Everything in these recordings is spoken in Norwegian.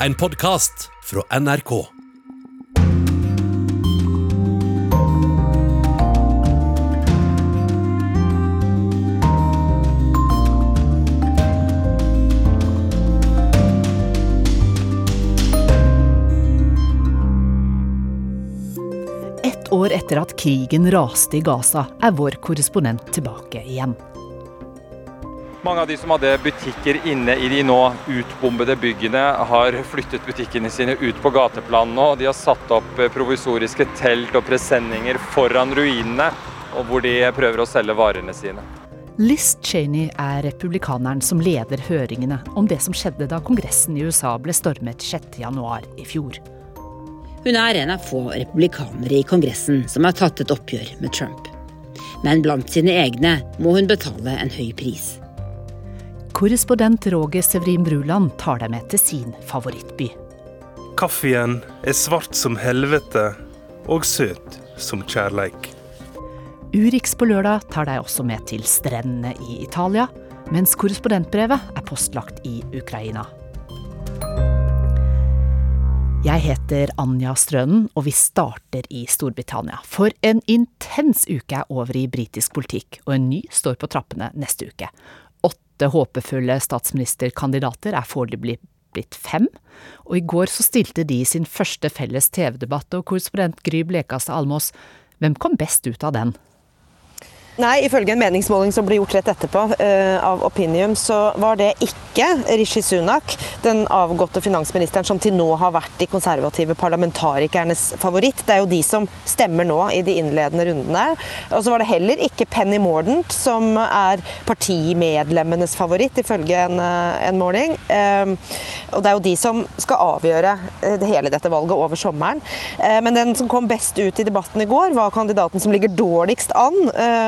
En podkast fra NRK. Ett år etter at krigen raste i Gaza, er vår korrespondent tilbake igjen. Mange av de som hadde butikker inne i de nå utbombede byggene, har flyttet butikkene sine ut på gateplanen nå. De har satt opp provisoriske telt og presenninger foran ruinene, og hvor de prøver å selge varene sine. Liz Cheney er republikaneren som leder høringene om det som skjedde da Kongressen i USA ble stormet 6.1 i fjor. Hun er en av få republikanere i Kongressen som har tatt et oppgjør med Trump. Men blant sine egne må hun betale en høy pris. Korrespondent Roger Severin Bruland tar deg med til sin favorittby. Kaffen er svart som helvete og søt som kjærleik. Urix på lørdag tar deg også med til strendene i Italia, mens korrespondentbrevet er postlagt i Ukraina. Jeg heter Anja Strønen, og vi starter i Storbritannia. For en intens uke er over i britisk politikk, og en ny står på trappene neste uke. Åtte håpefulle statsministerkandidater er foreløpig blitt fem, og i går så stilte de sin første felles TV-debatt, og korrespondent Gry Blekastad Almås, hvem kom best ut av den? Nei, ifølge en meningsmåling som ble gjort rett etterpå uh, av Opinium, så var det ikke Rishi Sunak, den avgåtte finansministeren som til nå har vært de konservative parlamentarikernes favoritt. Det er jo de som stemmer nå i de innledende rundene. Og så var det heller ikke Penny Mordent, som er partimedlemmenes favoritt, ifølge en, uh, en måling. Uh, og det er jo de som skal avgjøre hele dette valget over sommeren. men den som kom best ut i debatten i går, var kandidaten som ligger dårligst an.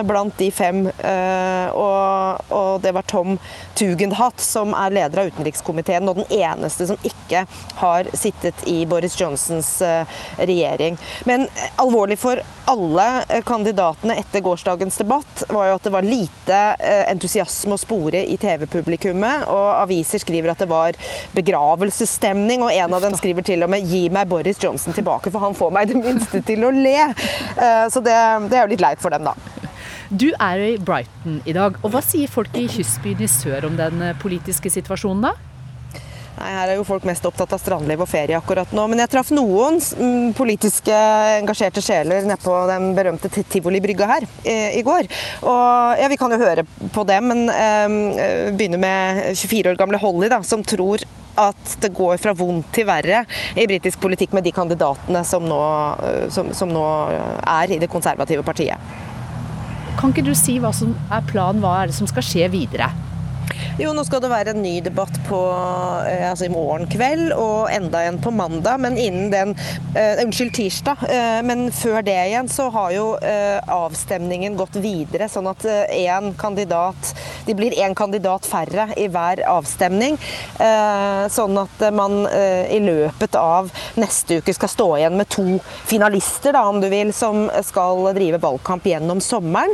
blant blant de fem. Eh, og, og, det var Tom Tugendhat, som er leder av utenrikskomiteen, og den eneste som ikke har sittet i Boris Johnsons eh, regjering. Men alvorlig for alle eh, kandidatene etter gårsdagens debatt var jo at det var lite entusiasme å spore i TV-publikummet. Og aviser skriver at det var begravelsesstemning, og en av dem skriver til og med 'gi meg Boris Johnson tilbake', for han får meg det minste til å le. Så det, det er jo litt leit for dem, da. Du er i Brighton i dag, og hva sier folk i kystbyen i sør om den eh, politiske situasjonen da? Nei, Her er jo folk mest opptatt av strandliv og ferie akkurat nå. Men jeg traff noen mm, politiske engasjerte sjeler nede på den berømte tivolibrygga her i, går. Og ja, Vi kan jo høre på dem, men eh, begynner med 24 år gamle Holly, da, som tror at det går fra vondt til verre i britisk politikk med de kandidatene som nå, eh, som, som nå er i det konservative partiet. Kan ikke du si hva som er planen, hva er det som skal skje videre? Jo, nå skal det være en ny debatt på, eh, altså i morgen kveld og enda en på mandag. Men innen den uh, Unnskyld, tirsdag. Uh, men før det igjen så har jo uh, avstemningen gått videre, sånn at én kandidat De blir én kandidat færre i hver avstemning. sånn at man i løpet av neste uke skal stå igjen med to finalister, da, om du vil, som skal drive valgkamp gjennom sommeren.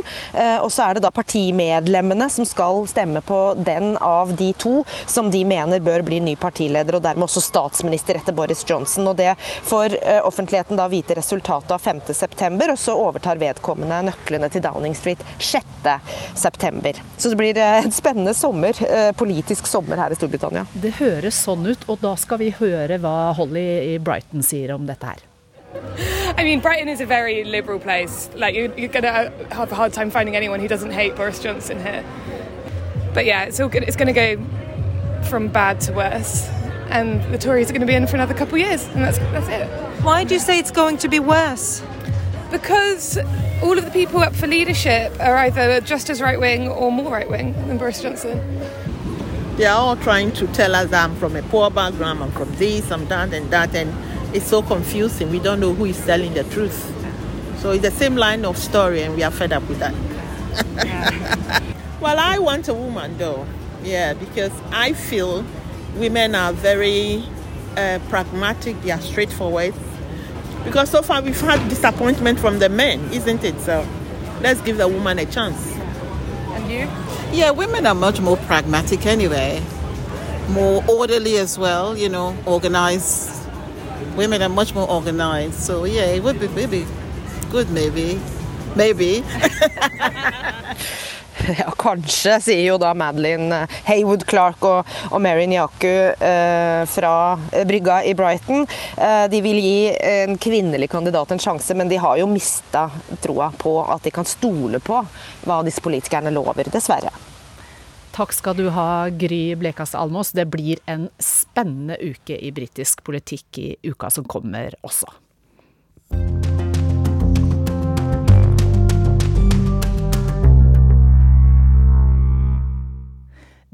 og så er det da partimedlemmene som skal stemme på den av de to som de mener bør bli ny partileder, og dermed også statsminister etter Boris Johnson. Og Det får eh, offentligheten da vite resultatet av 5.9, og så overtar vedkommende nøklene til Downing Street 6.9. Så det blir eh, en spennende sommer, eh, politisk sommer her i Storbritannia. Det høres sånn ut, og da skal vi høre hva Holly i Brighton sier om dette her. I mean, Brighton is a very liberal place. Like, you're, you're going to have a hard time finding anyone who doesn't hate Boris Johnson here. But yeah, it's all good. It's going to go from bad to worse, and the Tories are going to be in for another couple of years, and that's that's it. Why do you say it's going to be worse? Because all of the people up for leadership are either just as right wing or more right wing than Boris Johnson. They are all trying to tell us I'm from a poor background, I'm from this, I'm that, and that, and it's so confusing. We don't know who is telling the truth. So it's the same line of story, and we are fed up with that. Yeah. Well, I want a woman though, yeah, because I feel women are very uh, pragmatic, they are straightforward. Because so far we've had disappointment from the men, isn't it? So let's give the woman a chance. And you? Yeah, women are much more pragmatic anyway. more orderly as well, you know, organized. Women are much more organized. So, yeah, it would be maybe good, maybe. Maybe. Ja, kanskje, sier jo da Madeline Haywood Clark og, og Mary Nyaku eh, fra brygga i Brighton. Eh, de vil gi en kvinnelig kandidat en sjanse, men de har jo mista troa på at de kan stole på hva disse politikerne lover, dessverre. Takk skal du ha, Gry Blekastad Almås. Det blir en spennende uke i britisk politikk i uka som kommer også.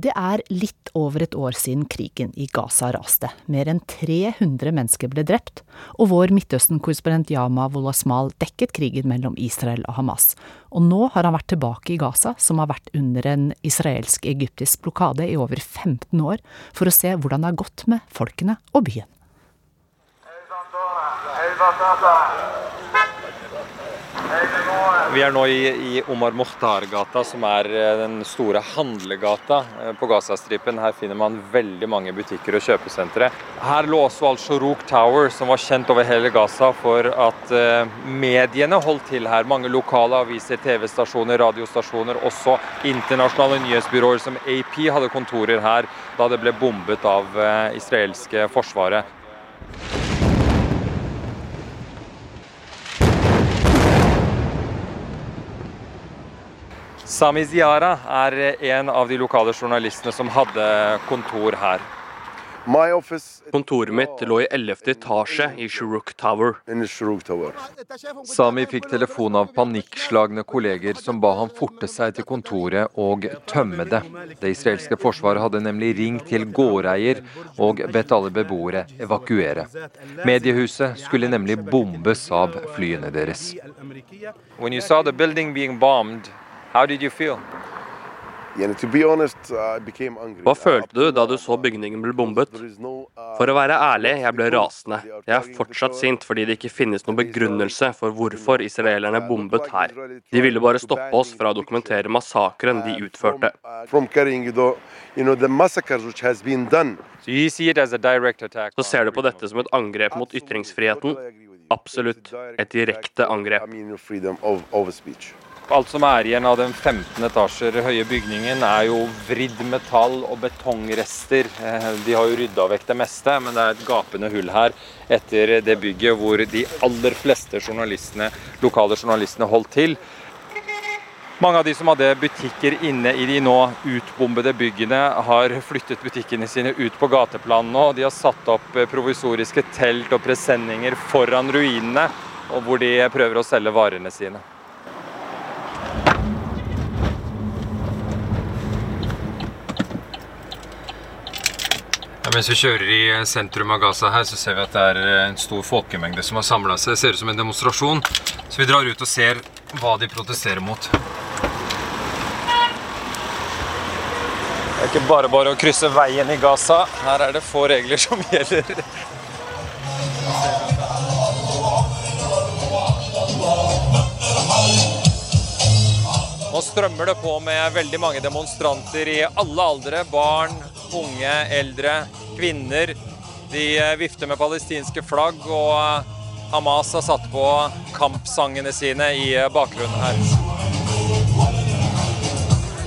Det er litt over et år siden krigen i Gaza raste. Mer enn 300 mennesker ble drept, og vår Midtøsten-korrespondent Yama Wolasmal dekket krigen mellom Israel og Hamas. Og nå har han vært tilbake i Gaza, som har vært under en israelsk-egyptisk blokade i over 15 år, for å se hvordan det har gått med folkene og byen. Vi er nå i, i Omar Mohtar-gata, som er eh, den store handlegata eh, på Gazastripen. Her finner man veldig mange butikker og kjøpesentre. Her lå også Al-Shorouk Tower, som var kjent over hele Gaza for at eh, mediene holdt til her. Mange lokale aviser, TV-stasjoner, radiostasjoner, også internasjonale nyhetsbyråer som AP hadde kontorer her da det ble bombet av israelske forsvaret. Sami Ziara er en av de lokale journalistene som hadde kontor her. Kontoret mitt lå i 11. etasje i Shuruk Tower. Sami fikk telefon av panikkslagne kolleger som ba ham forte seg til kontoret og tømme det. Det israelske forsvaret hadde nemlig ringt til gårdeier og bedt alle beboere evakuere. Mediehuset skulle nemlig bombes av flyene deres. When you saw the building being bombed, How did you feel? Hva følte du da du så bygningen ble bombet? For å være ærlig, jeg ble rasende. Jeg er fortsatt sint fordi det ikke finnes noen begrunnelse for hvorfor israelerne bombet her. De ville bare stoppe oss fra å dokumentere massakren de utførte. Så ser du på dette som et angrep mot ytringsfriheten? Absolutt. Et direkte angrep. Alt som er igjen av den 15 etasjer høye bygningen, er jo vridd metall og betongrester. Eh, de har jo rydda vekk det meste, men det er et gapende hull her etter det bygget hvor de aller fleste journalistene, lokale journalistene holdt til. Mange av de som hadde butikker inne i de nå utbombede byggene, har flyttet butikkene sine ut på gateplan nå. De har satt opp provisoriske telt og presenninger foran ruinene, hvor de prøver å selge varene sine. Mens vi kjører i sentrum av Gaza her, så ser vi at det er en stor folkemengde som har samla seg. Det ser ut som en demonstrasjon. Så vi drar ut og ser hva de protesterer mot. Det er ikke bare bare å krysse veien i Gaza. Her er det få regler som gjelder. Nå strømmer det på med veldig mange demonstranter i alle aldre. Barn, unge, eldre kvinner. De eh, vifter med palestinske flagg, og eh, Hamas har satt på kampsangene sine i eh, bakgrunnen her.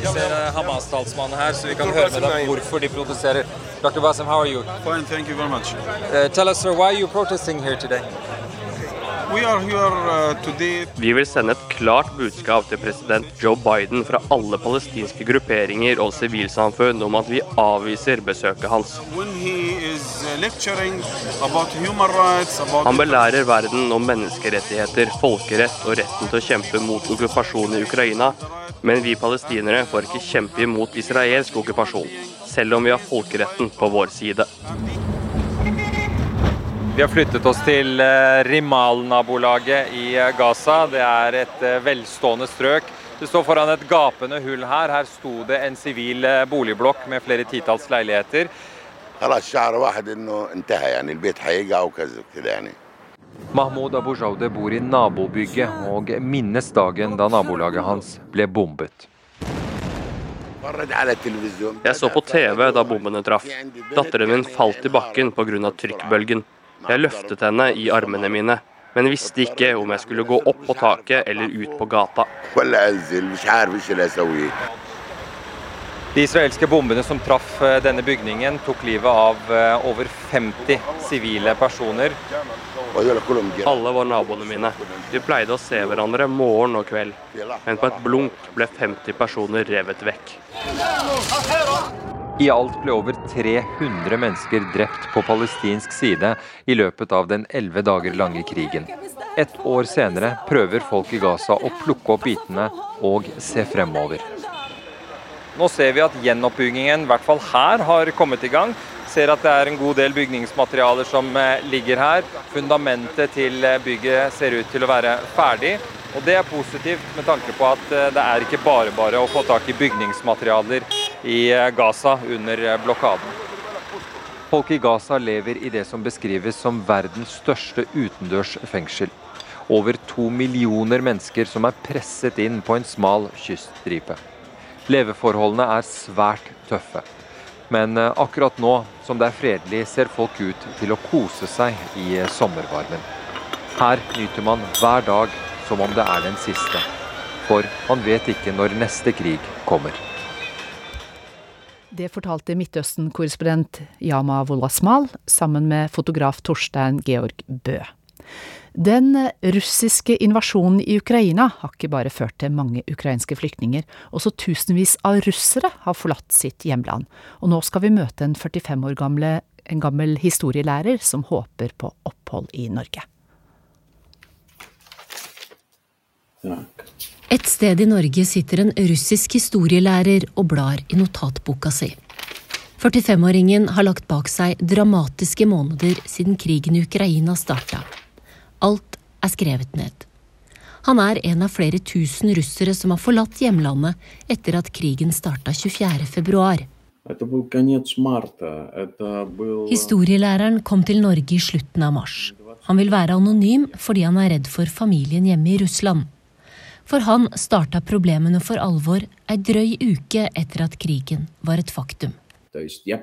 Vi ser Hamas-talsmannen her, så vi kan høre med dem hvorfor de protesterer. Dr. Bassem, how are you? Fine, thank you very much. Uh, tell us, sir, why are you protesting here today? Uh, Vi vil sende et klart budskap til president Joe Biden fra alle palestinske grupperinger og sivilsamfunn om at vi avviser besøket hans. Uh, Han belærer verden om menneskerettigheter, folkerett og retten til å kjempe mot okkupasjon i Ukraina, men vi palestinere får ikke kjempe imot israelsk okkupasjon, selv om vi har folkeretten på vår side. Vi har flyttet oss til eh, Rimal-nabolaget i eh, Gaza. Det er et eh, velstående strøk. Det står foran et gapende hull her. Her sto det en sivil boligblokk med flere titalls leiligheter. Mahmoud Abu Jaude bor i nabobygget og minnes dagen da nabolaget hans ble bombet. Jeg så på TV da bombene traff. Datteren min falt i bakken pga. trykkbølgen. Jeg løftet henne i armene mine, men visste ikke om jeg skulle gå opp på taket eller ut på gata. De israelske bombene som traff eh, denne bygningen, tok livet av eh, over 50 sivile personer. Alle var naboene mine. Vi pleide å se hverandre morgen og kveld. Men på et blunk ble 50 personer revet vekk. I alt ble over 300 mennesker drept på palestinsk side i løpet av den 11 dager lange krigen. Et år senere prøver folk i Gaza å plukke opp bitene og se fremover. Nå ser vi at gjenoppbyggingen, i hvert fall her, har kommet i gang. Ser at det er en god del bygningsmaterialer som eh, ligger her. Fundamentet til eh, bygget ser ut til å være ferdig. Og det er positivt med tanke på at eh, det er ikke bare bare å få tak i bygningsmaterialer i Gaza under blokaden. Folk i Gaza lever i det som beskrives som verdens største utendørs fengsel. Over to millioner mennesker som er presset inn på en smal kyststripe. Leveforholdene er svært tøffe. Men eh, akkurat nå som det er fredelig, ser folk ut til å kose seg i eh, sommervarmen. Her nyter man hver dag som om det er den siste. For man vet ikke når neste krig kommer. Det fortalte Midtøsten-korrespondent Yama Wolasmal sammen med fotograf Torstein Georg Bø. Den russiske invasjonen i Ukraina har ikke bare ført til mange ukrainske flyktninger, også tusenvis av russere har forlatt sitt hjemland. Og nå skal vi møte en 45 år gamle, en gammel historielærer som håper på opphold i Norge. Et sted i Norge sitter en russisk historielærer og blar i notatboka si. 45-åringen har lagt bak seg dramatiske måneder siden krigen i Ukraina starta. Alt er skrevet ned. Han er en av flere tusen russere som har forlatt hjemlandet etter at krigen starta 24.2. Historielæreren kom til Norge i slutten av mars. Han vil være anonym fordi han er redd for familien hjemme i Russland. For han starta problemene for alvor ei drøy uke etter at krigen var et faktum. Jeg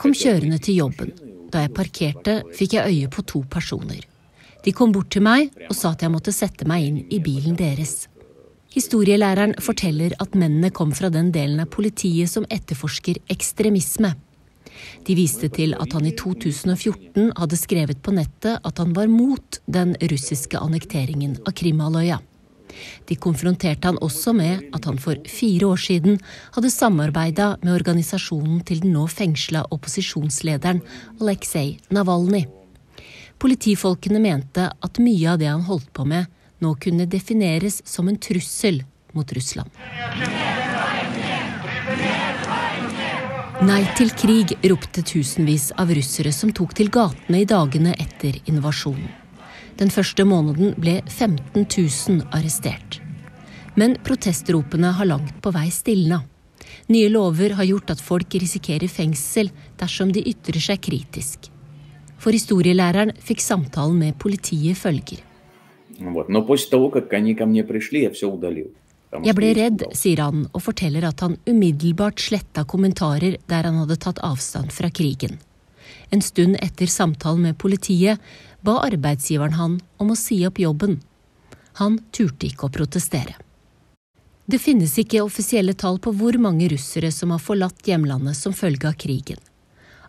kom kjørende til jobben. Da jeg parkerte, fikk jeg øye på to personer. De kom bort til meg og sa at jeg måtte sette meg inn i bilen deres. Historielæreren forteller at mennene kom fra den delen av politiet som etterforsker ekstremisme. De viste til at han i 2014 hadde skrevet på nettet at han var mot den russiske annekteringen av Krimhalvøya. De konfronterte han også med at han for fire år siden hadde samarbeida med organisasjonen til den nå fengsla opposisjonslederen Aleksej Navalnyj. Politifolkene mente at mye av det han holdt på med, nå kunne defineres som en trussel mot Russland. Nei til krig, ropte tusenvis av russere som tok til gatene i dagene etter invasjonen. Den første måneden ble 15 000 arrestert. Men protestropene har langt på vei stilna. Nye lover har gjort at folk risikerer fengsel dersom de ytrer seg kritisk. For historielæreren fikk samtalen med politiet følger. Jeg ble redd, sier han, og forteller at han umiddelbart sletta kommentarer der han hadde tatt avstand fra krigen. En stund etter samtalen med politiet ba arbeidsgiveren han om å si opp jobben. Han turte ikke å protestere. Det finnes ikke offisielle tall på hvor mange russere som har forlatt hjemlandet som følge av krigen.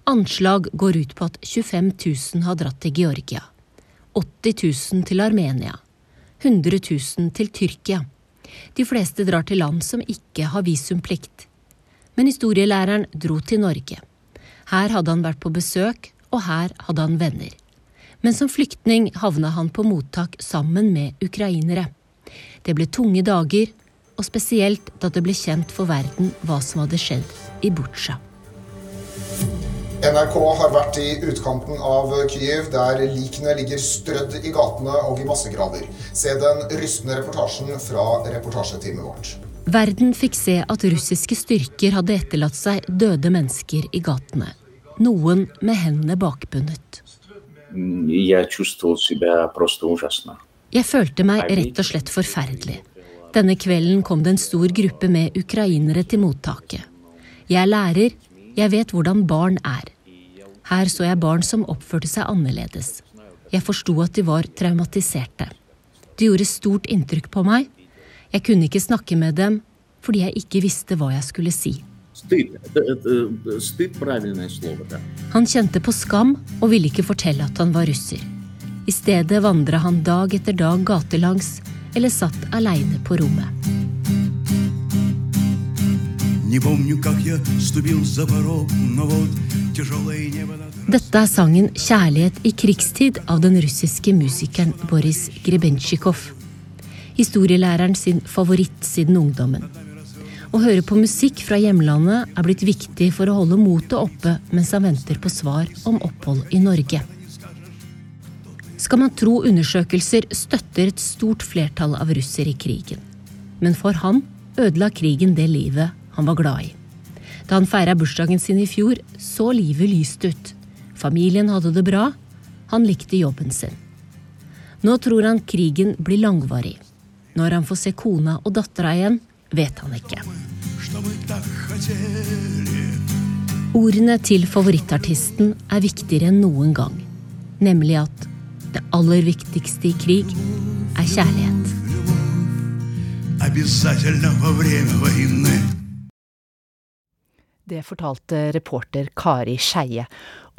Anslag går ut på at 25 000 har dratt til Georgia, 80 000 til Armenia, 100 000 til Tyrkia. De fleste drar til land som ikke har visumplikt. Men historielæreren dro til Norge. Her hadde han vært på besøk, og her hadde han venner men som flyktning havna han på mottak sammen med ukrainere. Det ble tunge dager, og spesielt da det ble kjent for verden hva som hadde skjedd i Butsja. NRK har vært i utkanten av Kyiv, der likene ligger strødd i gatene og i massegraver. Se den rystende reportasjen fra reportasjeteamet vårt. Verden fikk se at russiske styrker hadde etterlatt seg døde mennesker i gatene. Noen med hendene bakbundet. Jeg følte meg rett og slett forferdelig. Denne kvelden kom det en stor gruppe med ukrainere til mottaket. Jeg er lærer, jeg vet hvordan barn er. Her så jeg barn som oppførte seg annerledes. Jeg forsto at de var traumatiserte. Det gjorde stort inntrykk på meg. Jeg kunne ikke snakke med dem fordi jeg ikke visste hva jeg skulle si. Han kjente på skam og ville ikke fortelle at han var russer. I stedet vandra han dag etter dag gatelangs eller satt aleine på rommet. Dette er sangen 'Kjærlighet i krigstid' av den russiske musikeren Boris Grebentsjikov. Historielæreren sin favoritt siden ungdommen. Å høre på musikk fra hjemlandet er blitt viktig for å holde motet oppe mens han venter på svar om opphold i Norge. Skal man tro undersøkelser, støtter et stort flertall av russere i krigen. Men for han ødela krigen det livet han var glad i. Da han feira bursdagen sin i fjor, så livet lyst ut. Familien hadde det bra. Han likte jobben sin. Nå tror han krigen blir langvarig. Når han får se kona og dattera igjen, vet han ikke. Ordene til favorittartisten er viktigere enn noen gang. Nemlig at det aller viktigste i krig er kjærlighet. Det fortalte reporter Kari Skeie.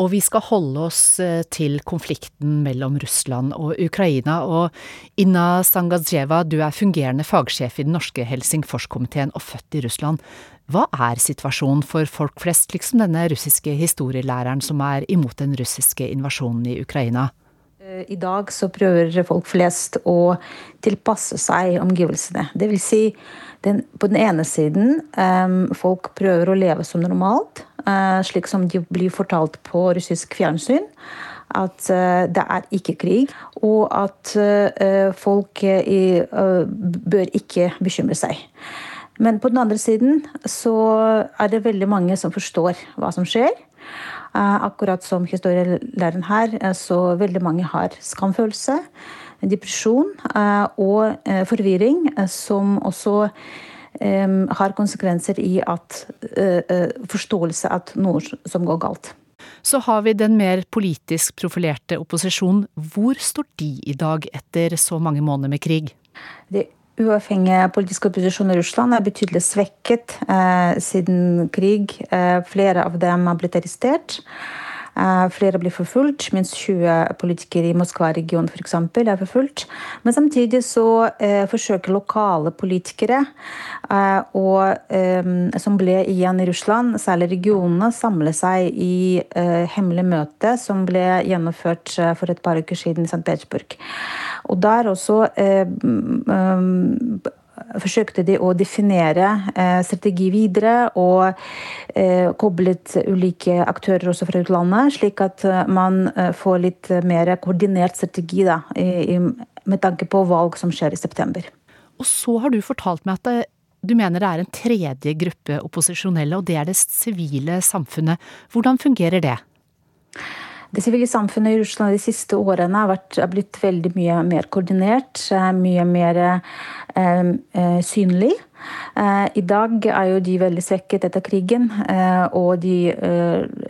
Og vi skal holde oss eh, til konflikten mellom Russland og Ukraina. Og Inna Sangadzjeva, du er fungerende fagsjef i den norske Helsingforskomiteen og født i Russland. Hva er situasjonen for folk flest, liksom denne russiske historielæreren som er imot den russiske invasjonen i Ukraina? Eh, I dag så prøver folk flest å tilpasse seg omgivelsene. Det vil si, den, på den ene siden um, folk prøver å leve som normalt, uh, slik som de blir fortalt på russisk fjernsyn. At uh, det er ikke krig, og at uh, folk bør ikke bekymre seg. Men på den andre siden så er det veldig mange som forstår hva som skjer. Akkurat som historielæreren her, så veldig mange har skamfølelse, depresjon eh, og forvirring, som også har konsekvenser i at forståelse at noe som går galt. Så har vi den mer politisk profilerte opposisjonen. Hvor står de i dag etter så mange måneder med krig? Det uavhengige politiske opposisjonen i Russland er betydelig svekket eh, siden krig. Eh, flere av dem har blitt arrestert. Eh, flere blir forfulgt, minst 20 politikere i Moskva-regionen f.eks. er forfulgt. Men samtidig så eh, forsøker lokale politikere, og, eh, som ble igjen i Russland, særlig regionene, samle seg i hemmelig møte som ble gjennomført for et par uker siden i St. Petersburg. Og der også forsøkte de å definere eh, strategi videre og eh, koblet ulike aktører også fra utlandet, slik at man får litt mer koordinert strategi da, med tanke på valg som skjer i september. Og så har du fortalt meg at du mener det er en tredje gruppe opposisjonelle, og det er det sivile samfunnet. Hvordan fungerer det? Det sivile samfunnet i Russland de siste årene har, vært, har blitt veldig mye mer koordinert, eh, mye mer eh, eh, synlig. Eh, I dag er jo de veldig svekket etter krigen, og de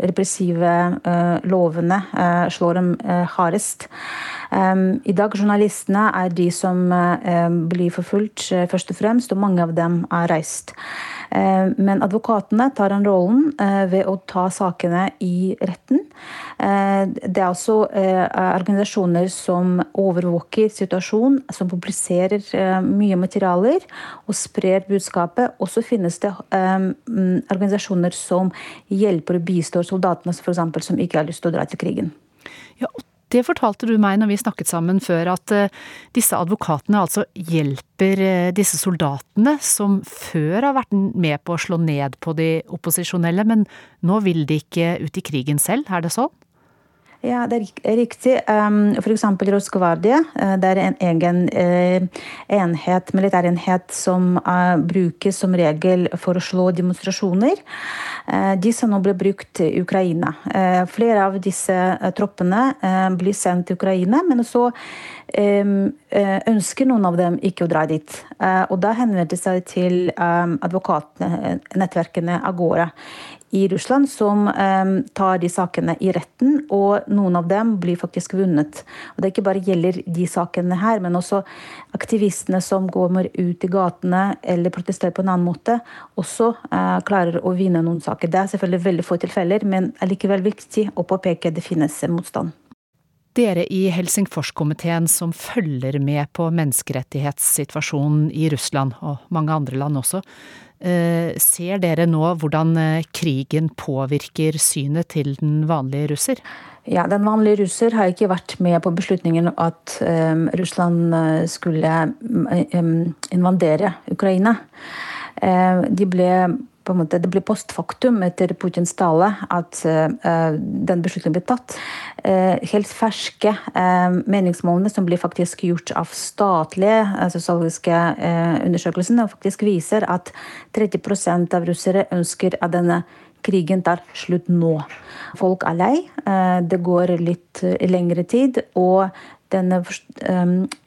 repressive lovene slår dem hardest. I dag journalistene er de som blir forfulgt, først og fremst, og mange av dem er reist. Eh, men advokatene tar den rollen eh, ved å ta sakene i retten. Eh, det er også organisasjoner som overvåker situasjonen, som publiserer mye materialer og sprer budskapet. Og så finnes det mm, organisasjoner som hjelper og bistår soldatene f.eks. som ikke har lyst til å dra til krigen. Ja, og det fortalte du meg når vi snakket sammen før, at eh, disse advokatene altså hjelper eh, disse soldatene som før har vært med på å slå ned på de opposisjonelle, men nå vil de ikke ut i krigen selv, er det sånn? Ja, det er riktig. Um, F.eks. Roskvardia. Uh, det er en egen uh, enhet, militærenhet som uh, brukes som regel for å slå demonstrasjoner. Disse nå ble brukt i Ukraina. Flere av disse troppene blir sendt til Ukraina, men så um, ønsker noen av dem ikke å dra dit. Og da henvendte de seg til um, advokatnettverkene Agora i Russland som um, tar de sakene i retten, og noen av dem blir faktisk vunnet. Og Det ikke bare gjelder de sakene her, men også aktivistene som går ut i gatene eller protesterer på en annen måte, også uh, klarer å vinne noen saker. Det er selvfølgelig veldig få tilfeller, men er likevel viktig å påpeke at det finnes motstand. Dere i Helsingforskomiteen som følger med på menneskerettighetssituasjonen i Russland, og mange andre land også, Eh, ser dere nå hvordan eh, krigen påvirker synet til den vanlige russer? Ja, Den vanlige russer har ikke vært med på beslutningen at um, Russland skulle um, invadere Ukraina. Uh, de ble måte, det blir postfaktum etter Putins tale at uh, den beslutningen blir tatt. Uh, helt ferske uh, meningsmålene som blir faktisk gjort av statlige sosiologiske undersøkelser, faktisk viser at 30% av russere ønsker at denne krigen tar slutt nå. Folk er lei. Det går litt lengre tid. Og denne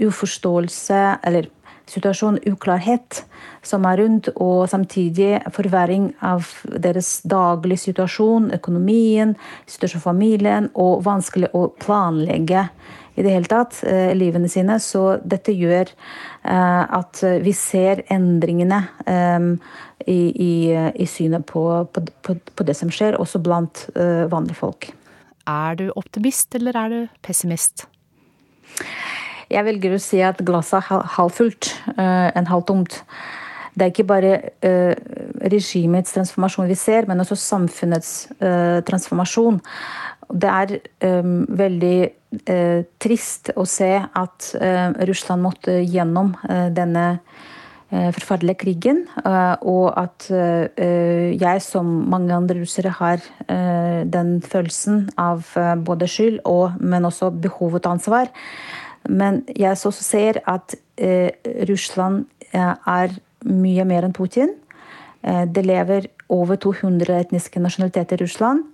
uforståelse, eller situasjon, uklarhet som er rundt, og samtidig forverring av deres daglige situasjon, økonomien, situasjonen for familien, og vanskelig å planlegge i det hele tatt eh, livene sine. Så dette gjør eh, at vi ser endringene eh, i, i, i, synet på, på, på, det som skjer, også blant vanlige folk. Er du optimist, eller er du pessimist? Jeg velger å si at glasset er halvfullt uh, enn halvtomt. Det er ikke bare uh, regimets transformasjon vi ser, men også samfunnets uh, transformasjon. Det er veldig trist å se at Russland måtte gjennom denne forferdelige krigen, og at jeg som mange andre russere har den følelsen av både skyld og, men også behovet og ansvar. Men jeg også ser at eh, Russland eh, er mye mer enn Putin. Eh, det lever over 200 etniske nasjonaliteter i Russland.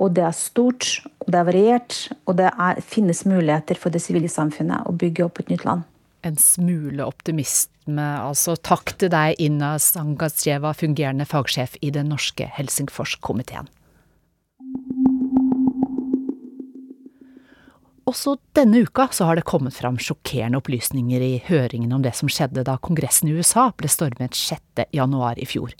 Og det er stort, og det er variert, og det er, finnes muligheter for det sivile samfunnet å bygge opp et nytt land. En smule optimisme, altså. Takk til deg, Inna Sangatsjeva, fungerende fagsjef i den norske Helsingforskomiteen. Også denne uka så har det kommet fram sjokkerende opplysninger i høringen om det som skjedde da Kongressen i USA ble stormet 6. januar i fjor.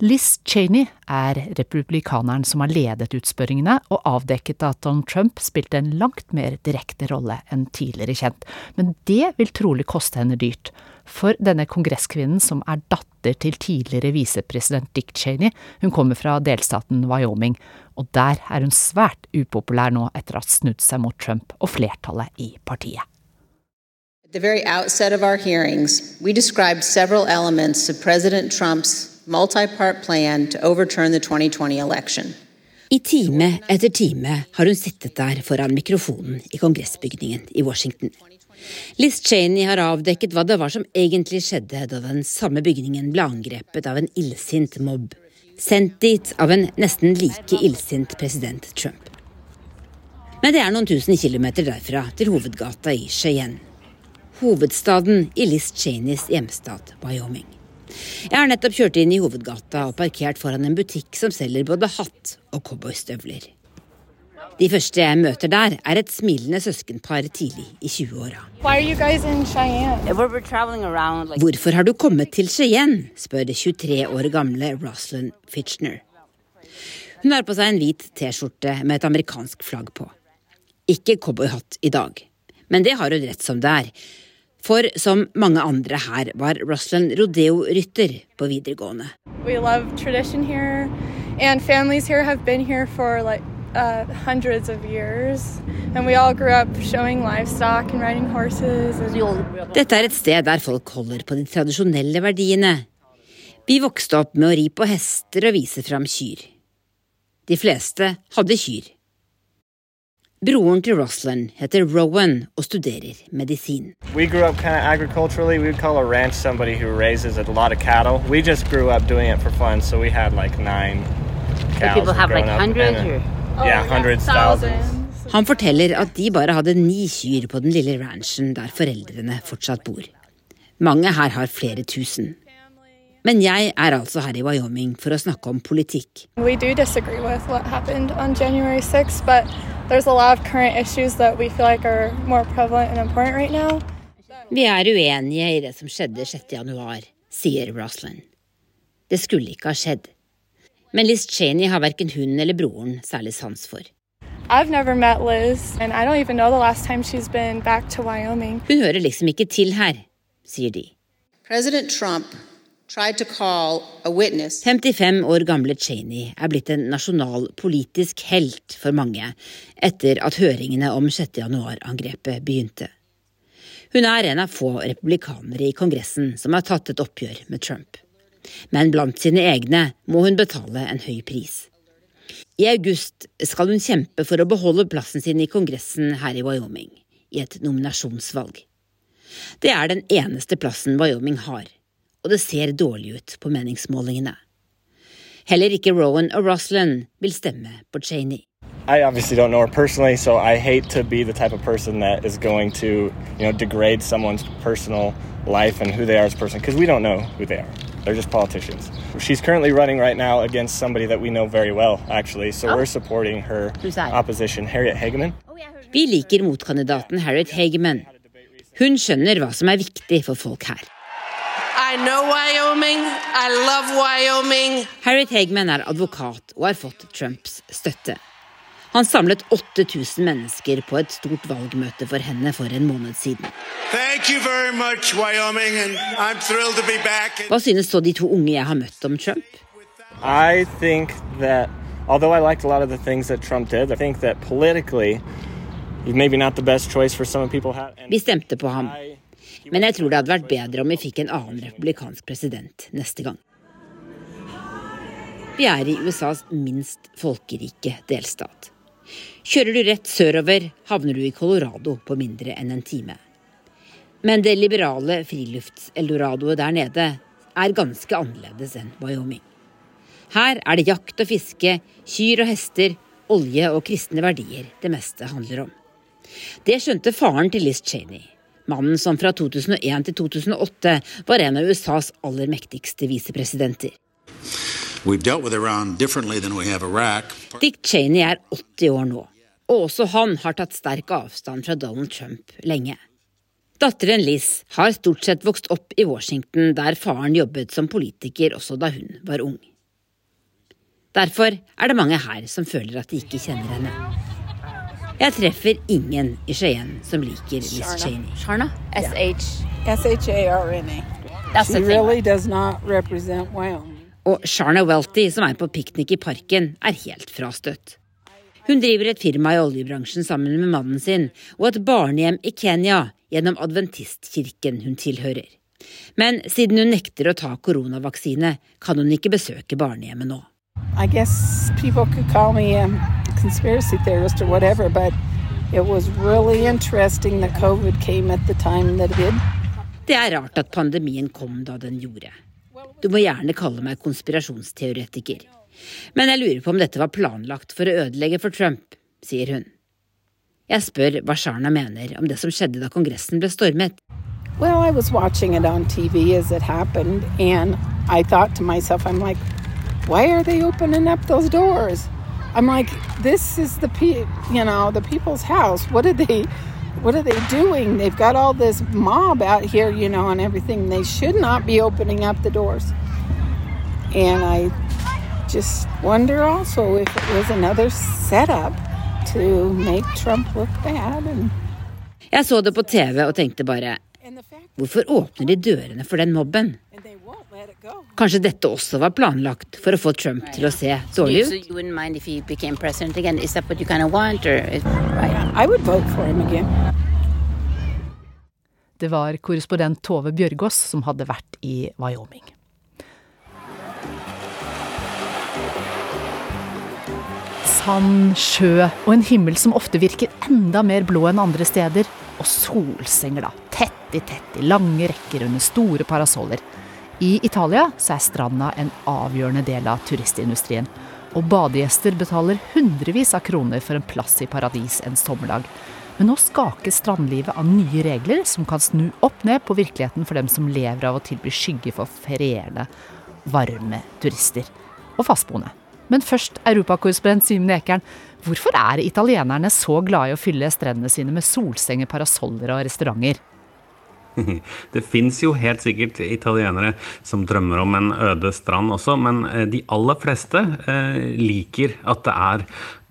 Liz Cheney er republikaneren som har ledet utspørringene, og avdekket at Donald Trump spilte en langt mer direkte rolle enn tidligere kjent. Men det vil trolig koste henne dyrt. For denne kongresskvinnen, som er datter til tidligere visepresident Dick Cheney, hun kommer fra delstaten Wyoming, og der er hun svært upopulær nå etter å ha snudd seg mot Trump og flertallet i partiet. At the very outset of our hearings, we described several elements of President Trump's multi-part plan to overturn the 2020 election. I time etter time har hun sittet der foran mikrofonen i kongressbygningen i Washington. Liz Cheney har avdekket hva det var som egentlig skjedde da den samme bygningen ble angrepet av en illsint mobb sendt dit av en nesten like illsint president Trump. Men det er noen tusen kilometer derfra til hovedgata i Cheyenne. Hovedstaden i Liz Cheneys hjemstat Wyoming. Jeg har nettopp kjørt inn i hovedgata og parkert foran en butikk som selger både hatt og cowboystøvler. De første jeg møter der, er et smilende søskenpar tidlig i 20-åra. Hvorfor har du kommet til Cheyenne? spør 23 år gamle Roslyn Fitchner. Hun har på seg en hvit T-skjorte med et amerikansk flagg på. Ikke cowboyhatt i dag, men det har hun rett som det er. For som mange andre her var Roslyn rodeo-rytter på videregående. We love tradition here, and families here have been here for like uh, hundreds of years. And we all grew up showing livestock and riding horses. And... Dette er et sted der folk holder på de tradisjonelle verdiene. Vi vokste opp med å ri på hester og vise fram kyr. De fleste hadde kyr. Broren til Roslyn heter Rowan og studerer medisin. We grew up kind of agriculturally. We would call a ranch somebody who raises a lot of cattle. We just grew up doing it for fun, so we had like nine cows. people have, like, growing hundreds, or- uh, Yeah, hundreds, thousands. Han forteller at de bare hadde ni kyr på den lille ranchen der foreldrene fortsatt bor. Mange her har flere tusen. Men jeg er altså her i Wyoming for å snakke om politikk. We do disagree with what happened on January 6th, but there's a lot of current issues that we feel like are more prevalent and important right now. Vi er uenige i det som skjedde 6. januar, sier Roslyn. Det skulle ikke ha skjedd. Men Liz Cheney har verken hun eller broren særlig sans for. I've never met Liz, and I don't even know the last time she's been back to Wyoming. Hun hører liksom ikke til her, sier de. President Trump tried to call a witness 55 år gamle Cheney er blitt en nasjonal politisk helt for mange etter at høringene om 6. januar-angrepet begynte. Hun er en av få republikanere i Kongressen som har tatt et oppgjør med Trump. Men blant sine egne må hun betale en høy pris. I august skal hun kjempe for å beholde plassen sin i Kongressen her i Wyoming, i et nominasjonsvalg. Det er den eneste plassen Wyoming har, og det ser dårlig ut på meningsmålingene. Heller ikke Rowan og Roslyn vil stemme på Cheney. I obviously don't know her personally, so I hate to be the type of person that is going to, you know, degrade someone's personal life and who they are as a person because we don't know who they are. They're just politicians. She's currently running right now against somebody that we know very well, actually. So Oh. we're supporting her opposition, Harriet Hageman. Vi liker motkandidaten Harriet Hageman. Hun skjønner hva som er viktig for folk her. I know Wyoming. I love Wyoming. Harriet Hageman er advokat og har fått Trumps støtte. Han samlet 8000 mennesker på et stort valgmøte for henne for en måned siden. Thank you very much, Wyoming, and I'm thrilled to be back. Hva synes så de to unge jeg har møtt om Trump? I think that although I liked a lot of the things that Trump did, I think that politically maybe not the best choice for some people had. Vi stemte på ham. Men jeg tror det hadde vært bedre om vi fikk en annen republikansk president neste gang. Vi er i USAs minst folkerike delstat. Kjører du rett sørover, havner du i Colorado på mindre enn en time. Men det liberale friluftseldoradoet der nede er ganske annerledes enn Wyoming. Her er det jakt og fiske, kyr og hester, olje og kristne verdier det meste handler om. Det skjønte faren til Liz Cheney, mannen som fra 2001 til 2008 var en av USAs aller mektigste visepresidenter. Dick Cheney er 80 år nå, og også han har tatt sterk avstand fra Donald Trump lenge. Datteren Liz har stort sett vokst opp i Washington, der faren jobbet som politiker også da hun var ung. Derfor er det mange her som føler at de ikke kjenner henne. Jeg treffer ingen i Cheyenne som liker Liz Cheney. Sharna? S-H. S-H-A-R-N-A. That's she the thing. really does not represent Wyoming. Og Sharna Welty, som er på piknik i parken, er helt frastøtt. Hun driver et firma i oljebransjen sammen med mannen sin, og et barnehjem i Kenya gjennom adventistkirken hun tilhører. Men siden hun nekter å ta koronavaksine, kan hun ikke besøke barnehjemmet nå. I guess people could call me a conspiracy theorist or whatever, but it was really interesting that COVID came at the time that it did. Det er rart at pandemien kom da den gjorde. Du må gjerne kalle meg konspirasjonsteoretiker. Men jeg lurer på om dette var planlagt for å ødelegge for Trump, sier hun. Jeg spør hva Sharna mener om det som skjedde da Kongressen ble stormet. Well, I was watching it on TV as it happened, and I thought to myself, I'm like, why are they opening up those doors? I'm like, this is the pe- you know the people's house. What are they, what are they doing? They've got all this mob out here, you know, and everything. They should not be opening up the doors. And I just wonder also if it was another setup to make Trump look bad and. Jeg så det på TV og tenkte bare Hvorfor åpner de dørene for den mobben? Kanskje dette også var planlagt for å få Trump til å se dårlig ut? Det var korrespondent Tove Bjørgaas som hadde vært i Wyoming. Sand, sjø og en himmel som ofte virker enda mer blå enn andre steder. Og solsenger, da. Tett i tett i lange rekker under store parasoller. I Italia så er stranda en avgjørende del av turistindustrien. Og badegjester betaler hundrevis av kroner for en plass i paradis en sommerdag. Men nå skakes strandlivet av nye regler som kan snu opp ned på virkeligheten for dem som lever av å tilby skygge for ferierende, varme turister og fastboende. Men først, europakorrespondent Simen Ekern. Hvorfor er italienerne så glade i å fylle strendene sine med solsenger, parasoller og restauranter? Det fins jo helt sikkert italienere som drømmer om en øde strand også, men eh, de aller fleste eh, liker at det er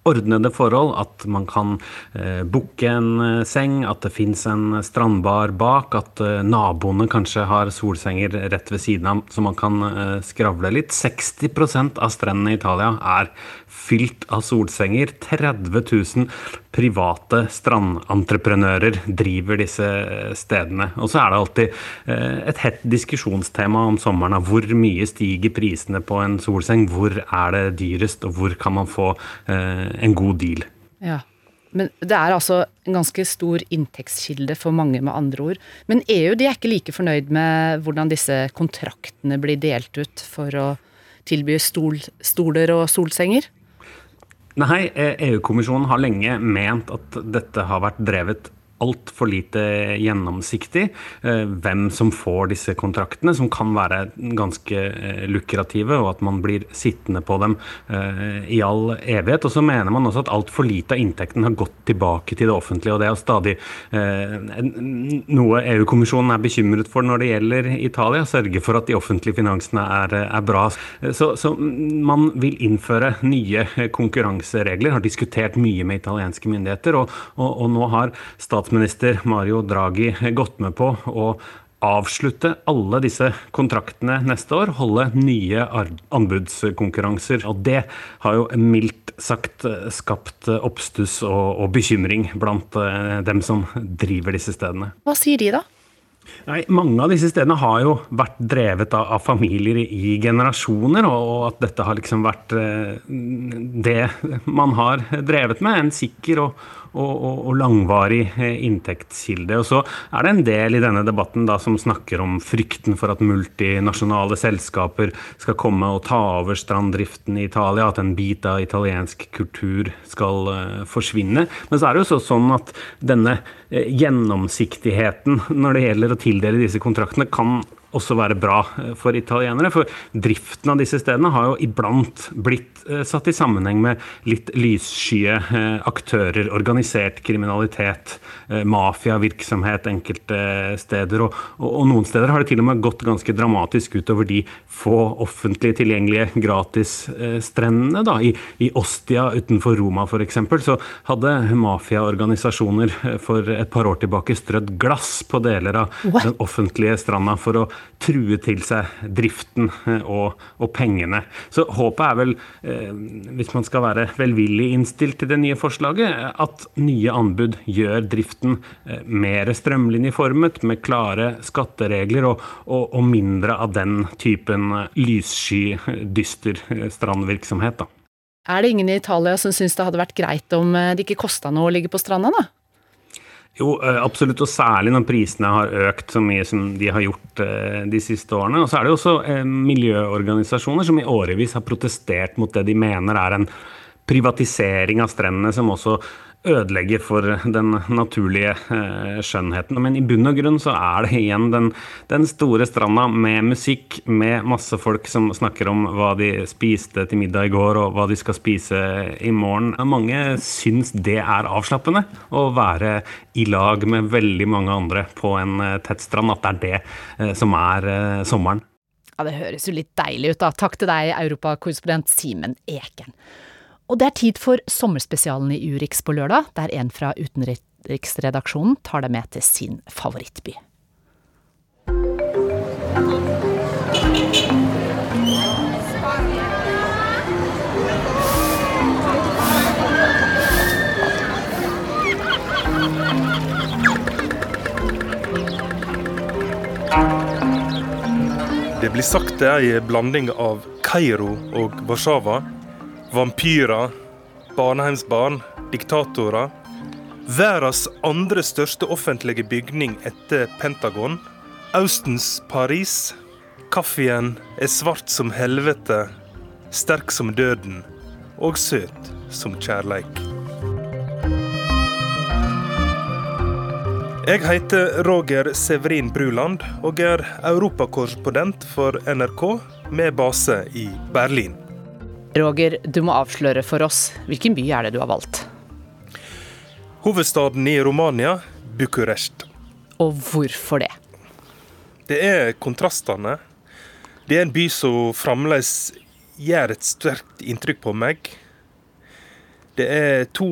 ordnede forhold, at man kan eh, booke en eh, seng, at det fins en strandbar bak, at eh, naboene kanskje har solsenger rett ved siden av, så man kan eh, skravle litt. 60% av strendene i Italia er fylt av solsenger. 30 000 private strandentreprenører driver disse stedene. Og så er det alltid eh, et hett diskusjonstema om sommeren hvor mye stiger prisene på en solseng, hvor er det dyrest, og hvor kan man få eh, en god deal. Ja, men det er altså en ganske stor inntektskilde for mange, med andre ord. Men EU de er ikke like fornøyd med hvordan disse kontraktene blir delt ut for å tilby stol, stoler og solsenger? Nei, EU-kommisjonen har lenge ment at dette har vært drevet altfor lite gjennomsiktig. Hvem som får disse kontraktene, som kan være ganske lukrative, og at man blir sittende på dem i all evighet. Og så mener man også at altfor lite av inntekten har gått tilbake til det offentlige. Og det er stadig noe EU-kommisjonen er bekymret for når det gjelder Italia. Sørge for at de offentlige finansene er, er bra. Så, så man vil innføre nye konkurranseregler, har diskutert mye med italienske myndigheter, og, og, og nå har statsministeren statsminister Mario Draghi gått med på å avslutte alle disse kontraktene neste år, holde nye anbudskonkurranser. Og det har jo mildt sagt skapt oppstuss og, og bekymring blant dem som driver disse stedene. Hva sier de, da? Nei, Mange av disse stedene har jo vært drevet av, av, familier i generasjoner, og at dette har liksom vært det man har drevet med. En sikker og, og, og, langvarig inntektskilde. Og så er det en del i denne debatten da, som snakker om frykten for at multinasjonale selskaper skal komme og ta over stranddriften i Italia, at en bit av italiensk kultur skal uh, forsvinne. Men så er det jo sånn at denne uh, gjennomsiktigheten når det gjelder å tildele disse kontraktene, kan også være bra for italienere. For driften av disse stedene har jo iblant blitt satt i sammenheng med litt lysskye aktører, organisert kriminalitet, mafiavirksomhet enkelte steder. Og, og, og, noen steder har det til og med gått ganske dramatisk utover de få offentlig tilgjengelige gratisstrendene. Da. I, I Ostia utenfor Roma f.eks. så hadde mafiaorganisasjoner for et par år tilbake strødd glass på deler av What? den offentlige stranda for å true til seg driften og, og pengene. Så håpet er vel, eh, hvis man skal være velvillig innstilt til det nye forslaget, at nye anbud gjør driften eh, mer strømlinjeformet, med klare skatteregler og, og, og mindre av den typen lyssky, dyster strandvirksomhet. Da. Er det ingen i Italia som syns det hadde vært greit om det ikke kosta noe å ligge på stranda, da? Jo, absolutt, og særlig når prisene har økt så mye som de har gjort de siste årene. Og så er det jo også miljøorganisasjoner som i årevis har protestert mot det de mener er en privatisering av strendene, som også ødelegger for den naturlige eh, skjønnheten. Men i bunn og grunn så er det igjen den, den, store stranda med musikk, med masse folk som snakker om hva de spiste til middag i går, og hva de skal spise i morgen. Mange syns det er avslappende å være i lag med veldig mange andre på en tett strand, at det er det eh, som er eh, sommeren. Ja, Det høres jo litt deilig ut, da. Takk til deg, europakorrespondent Simen Eken. Og det er tid for sommerspesialen i Urix på lørdag, der en fra utenriksredaksjonen tar deg med til sin favorittby. Det blir sagt det er en blanding av Kairo og Warszawa vampyrer, barnehjemsbarn, diktatorer. Verdens andre største offentlige bygning etter Pentagon. Austens Paris. Kaffen er svart som helvete, sterk som døden og søt som kjærleik. Jeg heter Roger Severin Bruland og er europakorrespondent for NRK med base i Berlin. Roger, du må avsløre for oss. Hvilken by er det du har valgt? Hovedstaden i Romania, Bucuresti. Og hvorfor det? Det er kontrastene. Det er en by som fremdeles gjør et sterkt inntrykk på meg. Det er to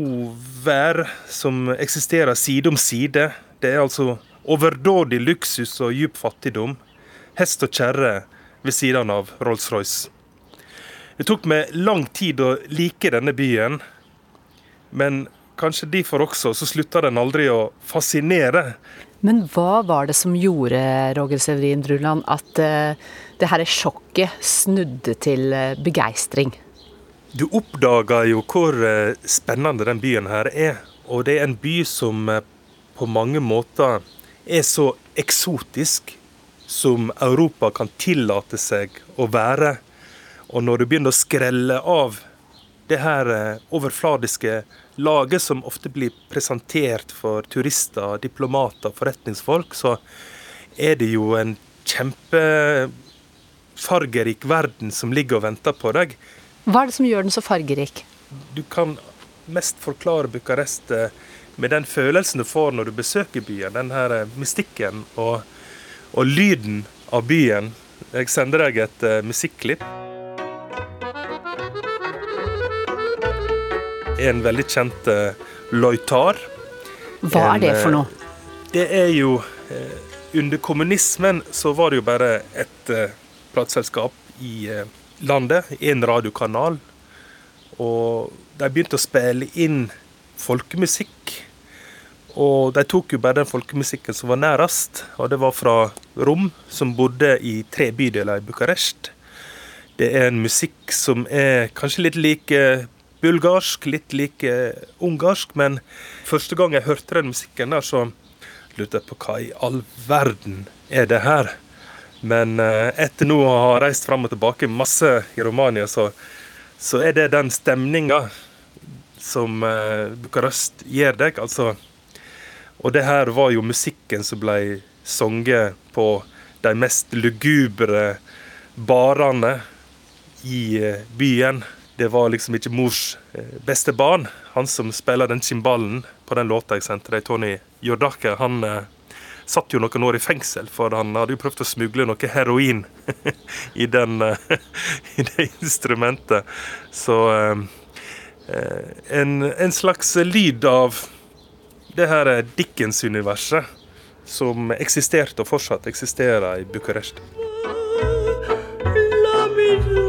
vær som eksisterer side om side. Det er altså overdådig luksus og djup fattigdom. Hest og kjerre ved siden av Rolls-Royce. Det tok meg lang tid å like denne byen, men kanskje derfor også så slutta den aldri å fascinere. Men hva var det som gjorde, Roger Severin Druland, at uh, det her sjokket snudde til uh, begeistring? Du oppdager jo hvor uh, spennende den byen her er. Og det er en by som på mange måter er så eksotisk som Europa kan tillate seg å være. Og når du begynner å skrelle av det her eh, overfladiske laget som ofte blir presentert for turister, diplomater, forretningsfolk, så er det jo en kjempefargerik verden som ligger og venter på deg. Hva er det som gjør den så fargerik? Du kan mest forklare Bucarest eh, med den følelsen du får når du besøker byen. Den her eh, mystikken og, og lyden av byen. Jeg sender deg et uh, musikklipp. En veldig kjent uh, løytar. Hva er det for noe? Det er jo uh, Under kommunismen så var det jo bare et plateselskap i landet. En radiokanal. Og de begynte å spille inn folkemusikk. Og de tok jo bare den folkemusikken som var nærest, og det var fra Rom, som bodde i tre bydeler i Bucuresti. Det er en musikk som er kanskje litt like bulgarsk, litt like ungarsk, men første gang jeg hørte den musikken der, så lurte jeg på hva i all verden er det her? Men etter nå å ha reist fram og tilbake masse i Romania, så, så er det den stemninga som Bucarest gir deg. altså og det her var jo musikken som ble sunget på de mest lugubre barene i byen. Det var liksom ikke mors beste barn. Han som spiller den cimballen på den låta jeg sendte deg, Tony Jordake, han eh, satt jo noen år i fengsel, for han hadde jo prøvd å smugle noe heroin i, den, i det instrumentet. Så eh, en, en slags lyd av det her er Dickens-universet som eksisterte og fortsatt eksisterer i Bucuresti. Vi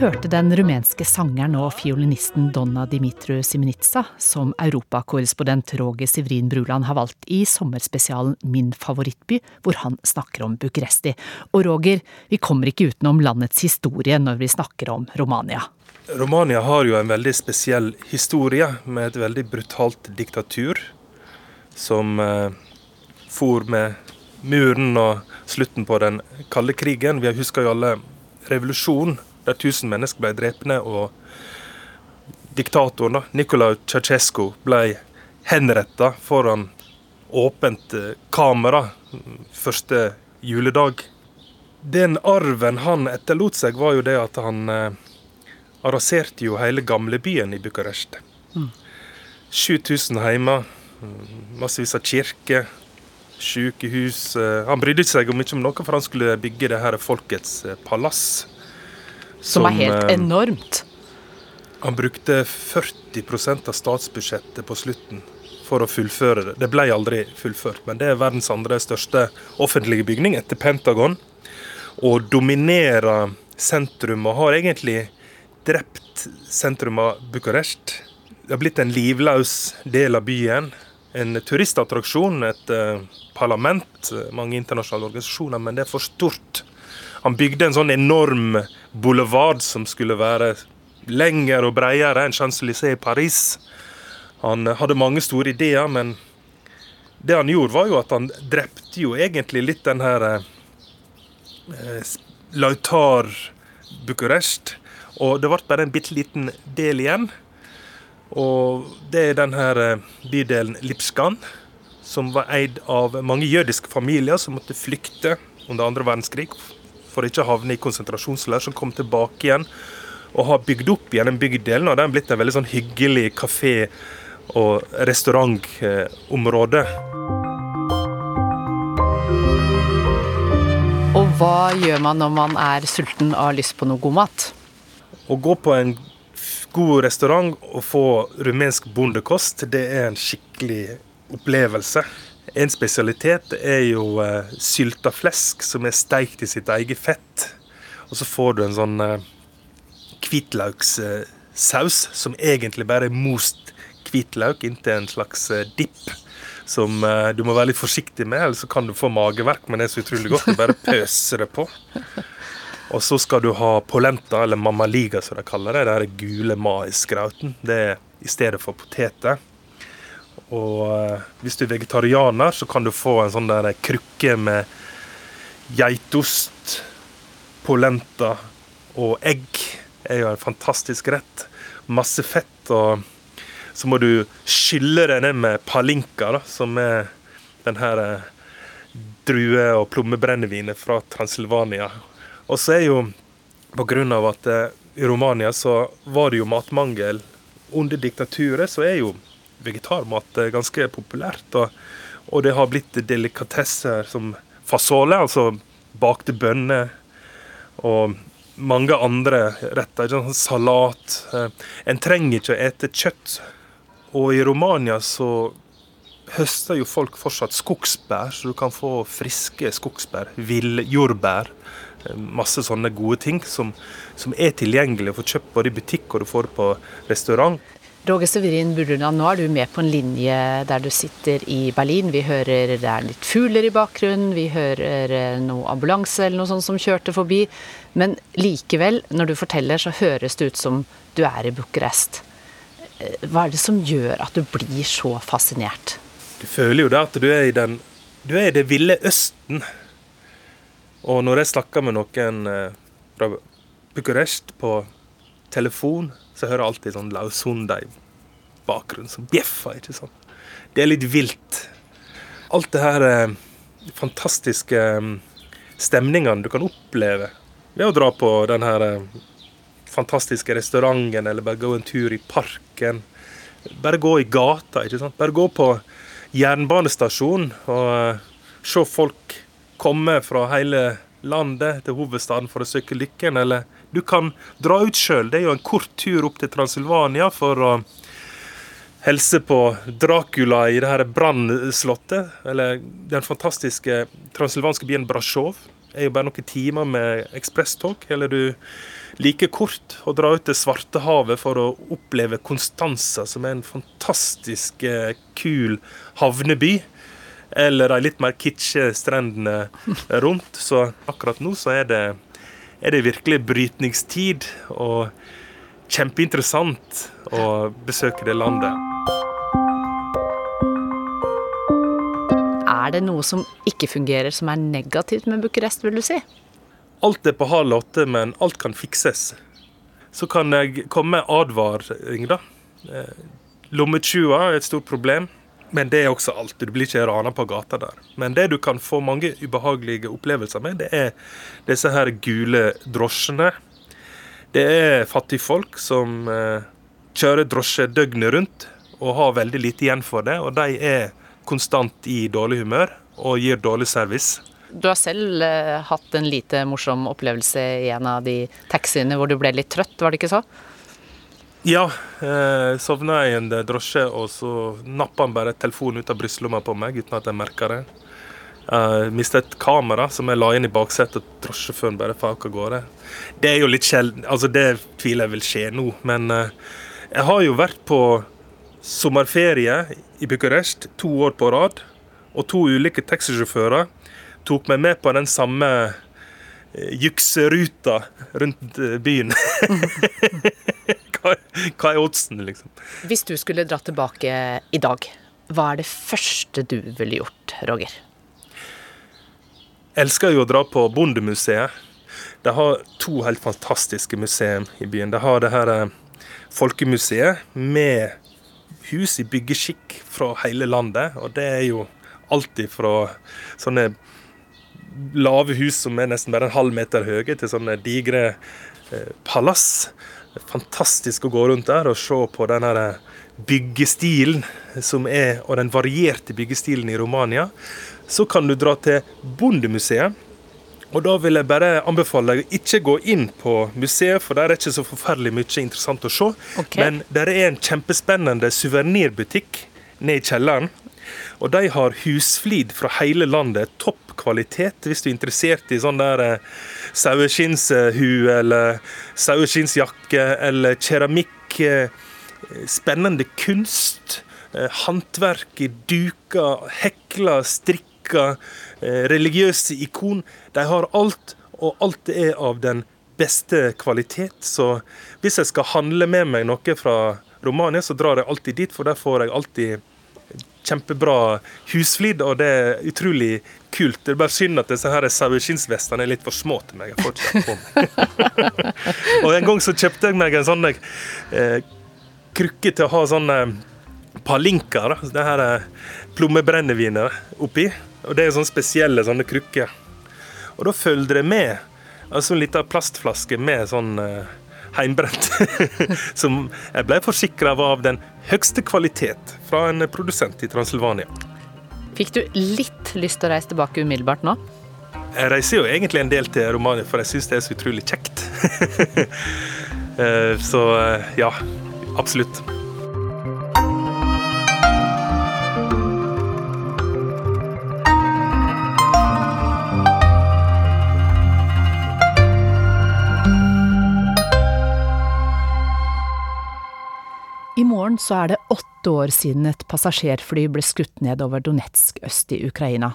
hørte den rumenske sangeren og fiolinisten Donna Dimitru Simenitsa, som europakorrespondent Roger Sivrin Bruland har valgt i sommerspesialen Min favorittby, hvor han snakker om Bucuresti. Og Roger, vi kommer ikke utenom landets historie når vi snakker om Romania. Romania har jo en veldig spesiell historie, med et veldig brutalt diktatur. Som eh, for med muren og slutten på den kalde krigen. Vi husker jo alle revolusjonen der tusen mennesker ble drepne, og diktatoren da, Nicolai Ceaucescu ble henretta foran åpent kamera første juledag. Den arven han etterlot seg, var jo det at han eh, arraserte jo hele gamlebyen i Bucuresti. Mm. 7000 heimer, massevis av kirker, sykehus. Han brydde seg om ikke om noe, for han skulle bygge det her folkets palass. Som, er helt enormt. Han brukte 40% av statsbudsjettet på slutten for å fullføre det. Det ble aldri fullført, men det er verdens andre største offentlige bygning etter Pentagon. Og dominerer sentrum og har egentlig drept sentrum av Bucuresti. Det har blitt en livløs del av byen. En turistattraksjon, et uh, parlament, mange internasjonale organisasjoner, men det er for stort. Han bygde en sånn enorm boulevard som skulle være lengre og bredere enn Champs-Élysées i Paris. Han hadde mange store ideer, men det han gjorde, var jo at han drepte jo egentlig litt den her eh, Lautar Bucuresti. Og det ble bare en bitte liten del igjen. Og det er den her eh, bydelen Lipskan, som var eid av mange jødiske familier som måtte flykte under andre verdenskrig for ikke å havne i konsentrasjonsleir, som kom tilbake igjen og har bygd opp igjen den bygdelen. Og det har blitt en veldig sånn hyggelig kafé- og restaurantområde. Og hva gjør man når man er sulten og har lyst på noe god mat? Å gå på en god restaurant og få rumensk bondekost, det er en skikkelig opplevelse. En spesialitet er jo uh, sylta flesk som er steikt i sitt eget fett. Og så får du en sånn uh, uh, som egentlig bare er most hvitløk inntil en slags uh, dipp. Som du må være litt forsiktig med, eller så kan du få mageverk, men det er så utrolig godt. Du bare pøser det på. Og så skal du ha polenta, eller mamaliga som de kaller det. Det er gule maisgrauten. Det er i stedet for poteter. Og uh, hvis du er vegetarianer, så kan du få en sånn der krukke med geitost, polenta og egg. Det er jo en fantastisk rett. Masse fett. Og så må du skylle det ned med palinka, da, som er den her uh, drue- og plommebrennevinet fra Transilvania. Og så er jo på grunn av at uh, i Romania så var det jo matmangel under diktaturet, så er jo vegetarmat ganske populært. Og, og, det har blitt delikatesser som fasole, altså bakte bønner, og mange andre retter. Sånn salat. Eh, en trenger ikke å ete kjøtt. Og i Romania så høster jo folk fortsatt skogsbær, så du kan få friske skogsbær. Villjordbær. Eh, masse sånne gode ting som, som er tilgjengelig å få kjøpt både i butikk og du får på restaurant. Roger Severin Burduland, nå er du med på en linje der du sitter i Berlin. Vi hører det er litt fugler i bakgrunnen, vi hører eh, noe ambulanse eller noe sånt som kjørte forbi. Men likevel, når du forteller, så høres det ut som du er i Bucuresti. Eh, hva er det som gjør at du blir så fascinert? Du føler jo det at du er i den Du er i det ville Østen. Og når jeg snakker med noen eh, fra Bucuresti på telefon, så hører jeg alltid sånn laushunder i bakgrunnen som bjeffer. ikke sant? Det er litt vilt. Alt det her eh, fantastiske eh, stemningene du kan oppleve ved å dra på den her eh, fantastiske restauranten eller bare gå en tur i parken. Bare gå i gata. ikke sant? Bare gå på jernbanestasjonen og eh, se folk komme fra hele landet til hovedstaden for å søke lykken, eller du kan dra ut sjøl. Det er jo en kort tur opp til Transilvania for å helse på Dracula i det her brannslottet. Eller den fantastiske transilvanske byen Brasjov. Det er jo bare noen timer med ekspresstog. Eller du liker kort å dra ut til Svartehavet for å oppleve Konstanza, som er en fantastisk eh, kul havneby. Eller de litt mer kitsje strendene rundt. Så akkurat nå så er det er det virkelig brytningstid. Og kjempeinteressant å besøke det landet. Er det noe som ikke fungerer, som er negativt med Bucuresti, vil du si? Alt er på halv åtte, men alt kan fikses. Så kan jeg komme med advaring, da. Eh, lommetyver er et stort problem. Men det er også alt. Du blir ikke rana på gata der. Men det du kan få mange ubehagelige opplevelser med, det er disse her gule drosjene. Det er fattigfolk som eh, kjører drosje døgnet rundt og har veldig lite igjen for det. Og de er konstant i dårlig humør og gir dårlig service. Du har selv eh, hatt en lite morsom opplevelse i en av de taxiene hvor du ble litt trøtt, var det ikke så? Ja. Eh, sovna i en drosje, og så nappa han bare telefonen ut av brystlomma på meg uten at jeg merka det. Uh, Mista et kamera som jeg la inn i baksetet, og drosjesjåføren bare fak av gårde. Det er jo litt sjelden Altså, det tviler jeg vil skje nå, men uh, jeg har jo vært på sommerferie i Bucuresti to år på rad, og to ulike taxisjåfører tok meg med på den samme jukseruta rundt byen. hva, hva er oddsen, liksom? Hvis du skulle dratt tilbake i dag, hva er det første du ville gjort, Roger? elsker jo å dra på Bondemuseet. De har to helt fantastiske museum i byen. De har det her eh, Folkemuseet med hus i byggeskikk fra hele landet. Og det er jo alltid fra sånne lave hus som er nesten bare en halv meter høye, til sånne digre eh, palass. Fantastisk å gå rundt der og se på den eh, byggestilen som er, og den varierte byggestilen i Romania så kan du dra til Bondemuseet. Og da vil jeg bare anbefale deg å ikke gå inn på museet, for der er ikke så forferdelig mye interessant å se. Okay. Men der er en kjempespennende suvenirbutikk nede i kjelleren. Og de har husflid fra hele landet. Topp kvalitet hvis du er interessert i sånn der eh, saueskinnshue eller saueskinnsjakke eller keramikk. Eh, spennende kunst. Eh, håndverk duker, hekler, strikker, eh, religiøse ikon. De har alt, og alt er av den beste kvalitet. Så hvis jeg skal handle med meg noe fra Romania, så drar jeg alltid dit, for der får jeg alltid kjempebra husflid, og det er utrolig kult. Det er bare synd at disse her saueskinnsvestene er litt for små til meg. Jeg får ikke på meg. og En gang så kjøpte jeg meg en sånn eh, krukke til å ha sånne palinker, det her eh, plommebrennevinet oppi. Og det er sånne spesielle sånne krukker. Og da følger det med altså en liten plastflaske med sånn eh, heimbrent. som jeg ble forsikra av den høyeste kvalitet fra en produsent i Transilvania. Fikk du litt lyst til å reise tilbake umiddelbart nå? Jeg reiser jo egentlig en del til Romania, for jeg syns det er så utrolig kjekt. uh, så uh, ja, absolutt. Morgen så er det åtte år siden et passasjerfly ble skutt ned over Donetsk øst i Ukraina.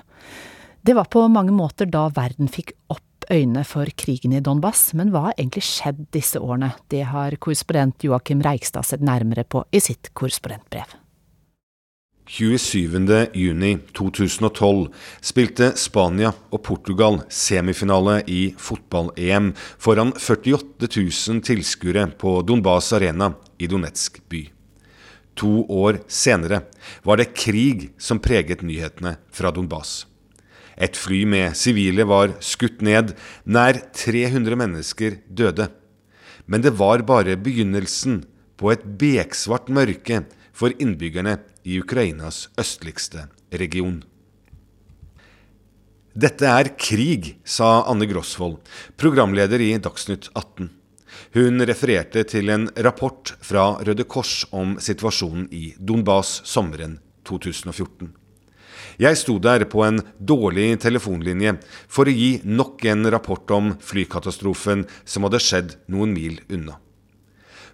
Det var på mange måter da verden fikk opp øynene for krigen i Donbas, men hva har egentlig skjedd disse årene? Det har korrespondent Joakim Reigstad sett nærmere på i sitt korrespondentbrev. 27.6.2012 spilte Spania og Portugal semifinale i fotball-EM foran 48 000 tilskuere på Donbas Arena i Donetsk by. To år senere var det krig som preget nyhetene fra Donbas. Et fly med sivile var skutt ned, nær 300 mennesker døde. Men det var bare begynnelsen på et beksvart mørke for innbyggerne i Ukrainas østligste region. Dette er krig, sa Anne Grosvold, programleder i Dagsnytt 18. Hun refererte til en rapport fra Røde Kors om situasjonen i Donbas sommeren 2014. Jeg sto der på en dårlig telefonlinje for å gi nok en rapport om flykatastrofen som hadde skjedd noen mil unna.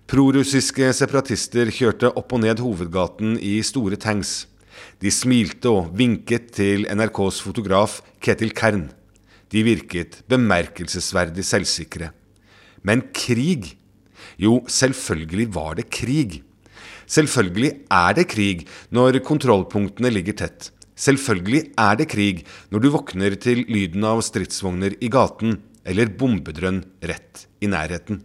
Prorussiske separatister kjørte opp og ned hovedgaten i store tanks. De smilte og vinket til NRKs fotograf Ketil Kern. De virket bemerkelsesverdig selvsikre. Men krig? Jo, selvfølgelig var det krig. Selvfølgelig er det krig når kontrollpunktene ligger tett. Selvfølgelig er det krig når du våkner til lyden av stridsvogner i gaten eller bombedrønn rett i nærheten.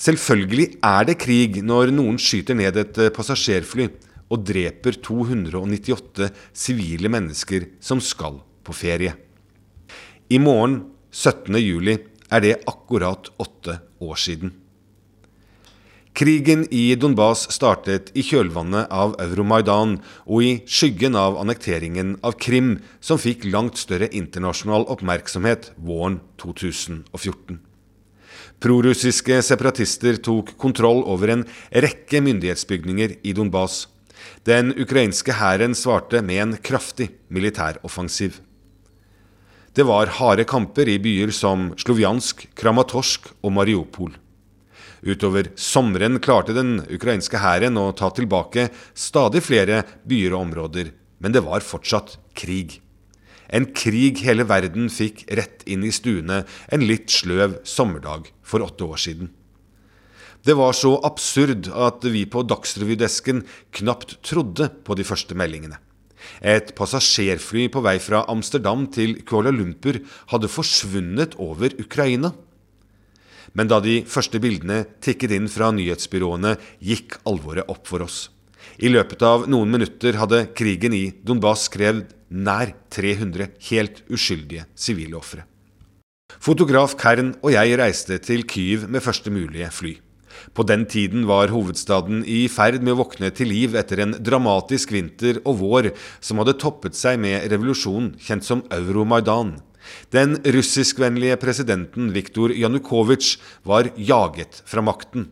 Selvfølgelig er det krig når noen skyter ned et eh, passasjerfly og dreper 298 sivile mennesker som skal på ferie. I morgen, 17. juli, er det akkurat åtte år siden. Krigen i Donbas startet i kjølvannet av Euromaidan og i skyggen av annekteringen av Krim, som fikk langt større internasjonal oppmerksomhet våren 2014. Prorussiske separatister tok kontroll over en rekke myndighetsbygninger i Donbas. Den ukrainske hæren svarte med en kraftig militæroffensiv. Det var harde kamper i byer som Slovjansk, Kramatorsk og Mariupol. Utover sommeren klarte den ukrainske hæren å ta tilbake stadig flere byer og områder, men det var fortsatt krig. En krig hele verden fikk rett inn i stuene en litt sløv sommerdag for åtte år siden. Det var så absurd at vi på Dagsrevydesken knapt trodde på de første meldingene. Et passasjerfly på vei fra Amsterdam til Kuala Lumpur hadde forsvunnet over Ukraina. Men da de første bildene tikket inn fra nyhetsbyråene, gikk alvoret opp for oss. I løpet av noen minutter hadde krigen i Donbas krevd nær 300 helt uskyldige sivile ofre. Fotograf Kern og jeg reiste til Kyiv med første mulige fly. På den tiden var hovedstaden i ferd med å våkne til liv etter en dramatisk vinter og vår som hadde toppet seg med revolusjonen kjent som Euromaidan. Den russiskvennlige presidenten Viktor Janukovitsj var jaget fra makten.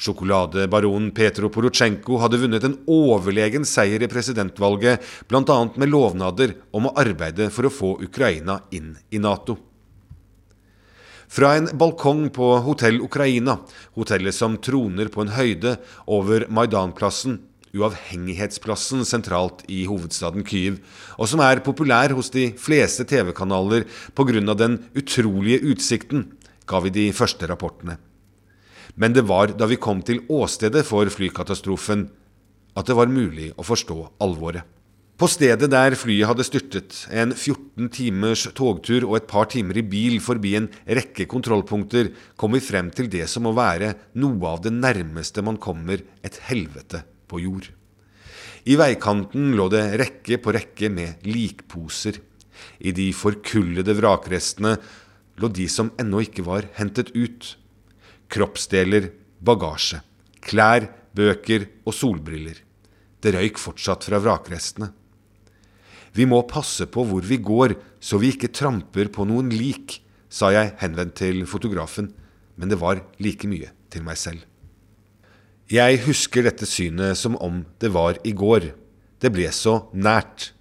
Sjokoladebaronen Petro Porosjenko hadde vunnet en overlegen seier i presidentvalget, bl.a. med lovnader om å arbeide for å få Ukraina inn i Nato. Fra en balkong på Hotell Ukraina, hotellet som troner på en høyde over Maidanplassen, uavhengighetsplassen sentralt i hovedstaden Kyiv, og som er populær hos de fleste TV-kanaler pga. den utrolige utsikten, ga vi de første rapportene. Men det var da vi kom til åstedet for flykatastrofen at det var mulig å forstå alvoret. På stedet der flyet hadde styrtet, en 14 timers togtur og et par timer i bil forbi en rekke kontrollpunkter, kom vi frem til det som må være noe av det nærmeste man kommer et helvete på jord. I veikanten lå det rekke på rekke med likposer. I de forkullede vrakrestene lå de som ennå ikke var hentet ut kroppsdeler, bagasje, klær, bøker og solbriller. Det røyk fortsatt fra vrakrestene. Vi må passe på hvor vi går, så vi ikke tramper på noen lik, sa jeg henvendt til fotografen, men det var like mye til meg selv. Jeg husker dette synet som om det var i går. Det ble så nært.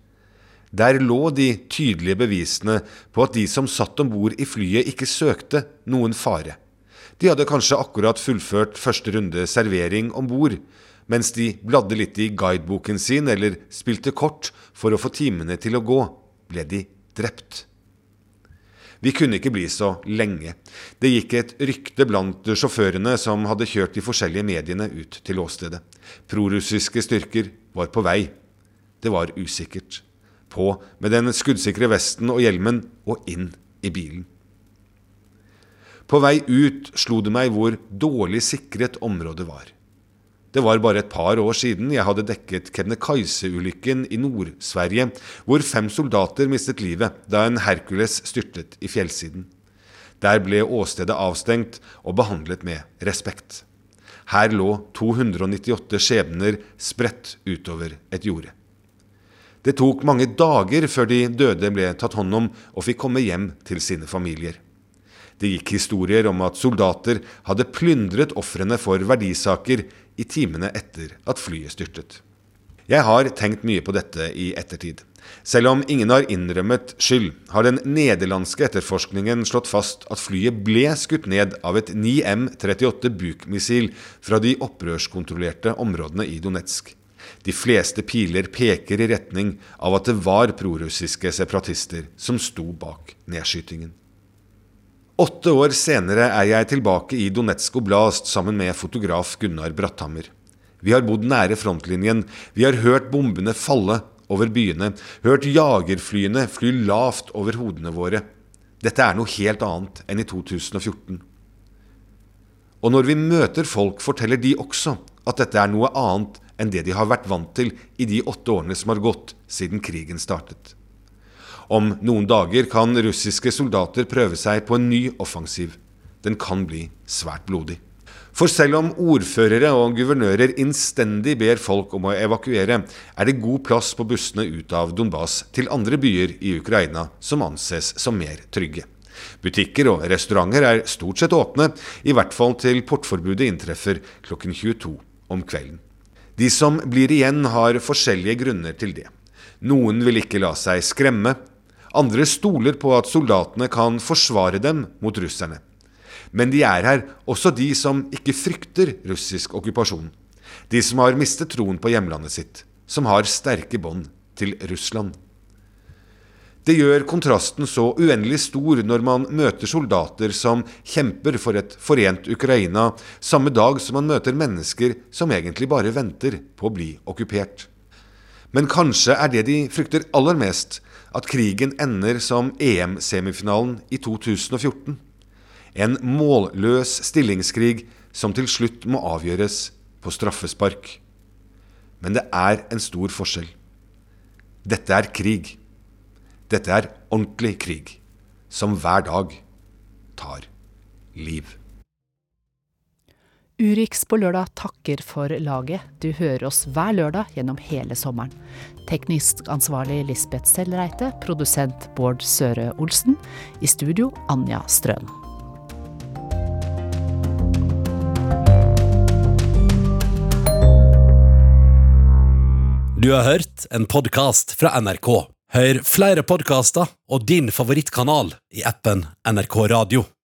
Der lå de tydelige bevisene på at de som satt om bord i flyet, ikke søkte noen fare. De hadde kanskje akkurat fullført første runde servering om bord, mens de bladde litt i guideboken sin eller spilte kort for å få timene til å gå, ble de drept. Vi kunne ikke bli så lenge. Det gikk et rykte blant sjåførene som hadde kjørt de forskjellige mediene ut til åstedet. Prorussiske styrker var på vei. Det var usikkert. På med den skuddsikre vesten og hjelmen og inn i bilen. På vei ut slo det meg hvor dårlig sikret området var. Det var bare et par år siden jeg hadde dekket Kebnekaise-ulykken i Nord-Sverige, hvor fem soldater mistet livet da en Hercules styrtet i fjellsiden. Der ble åstedet avstengt og behandlet med respekt. Her lå 298 skjebner spredt utover et jorde. Det tok mange dager før de døde ble tatt hånd om og fikk komme hjem til sine familier. Det gikk historier om at soldater hadde plyndret ofrene for verdisaker i timene etter at flyet styrtet. Jeg har tenkt mye på dette i ettertid. Selv om ingen har innrømmet skyld, har den nederlandske etterforskningen slått fast at flyet ble skutt ned av et 9M38 Buk-missil fra de opprørskontrollerte områdene i Donetsk. De fleste piler peker i retning av at det var prorussiske separatister som sto bak nedskytingen. Åtte år senere er jeg tilbake i Donetsk oblast sammen med fotograf Gunnar Bratthammer. Vi har bodd nære frontlinjen, vi har hørt bombene falle over byene, hørt jagerflyene fly lavt over hodene våre. Dette er noe helt annet enn i 2014. Og når vi møter folk, forteller de også at dette er noe annet enn det de har vært vant til i de åtte årene som har gått siden krigen startet. Om noen dager kan russiske soldater prøve seg på en ny offensiv. Den kan bli svært blodig. For selv om ordførere og guvernører innstendig ber folk om å evakuere, er det god plass på bussene ut av Donbas til andre byer i Ukraina som anses som mer trygge. Butikker og restauranter er stort sett åpne, i hvert fall til portforbudet inntreffer klokken 22 om kvelden. De som blir igjen har forskjellige grunner til det. Noen vil ikke la seg skremme. Andre stoler på at soldatene kan forsvare dem mot russerne. Men de er her, også de som ikke frykter russisk okkupasjon. De som har mistet troen på hjemlandet sitt, som har sterke bånd til Russland. Det gjør kontrasten så uendelig stor når man møter soldater som kjemper for et forent Ukraina, samme dag som man møter mennesker som egentlig bare venter på å bli okkupert. Men kanskje er det de frykter aller mest, at krigen ender som EM-semifinalen i 2014. En målløs stillingskrig som til slutt må avgjøres på straffespark. Men det er en stor forskjell. Dette er krig. Dette er ordentlig krig, som hver dag tar liv. Urix på lørdag takker for laget. Du hører oss hver lørdag gjennom hele sommeren. Teknisk ansvarlig Lisbeth Sellreite, produsent Bård Søre Olsen. I studio Anja Strøm. Du har hørt en podkast fra NRK. Hør flere podkaster og din favorittkanal i appen NRK Radio.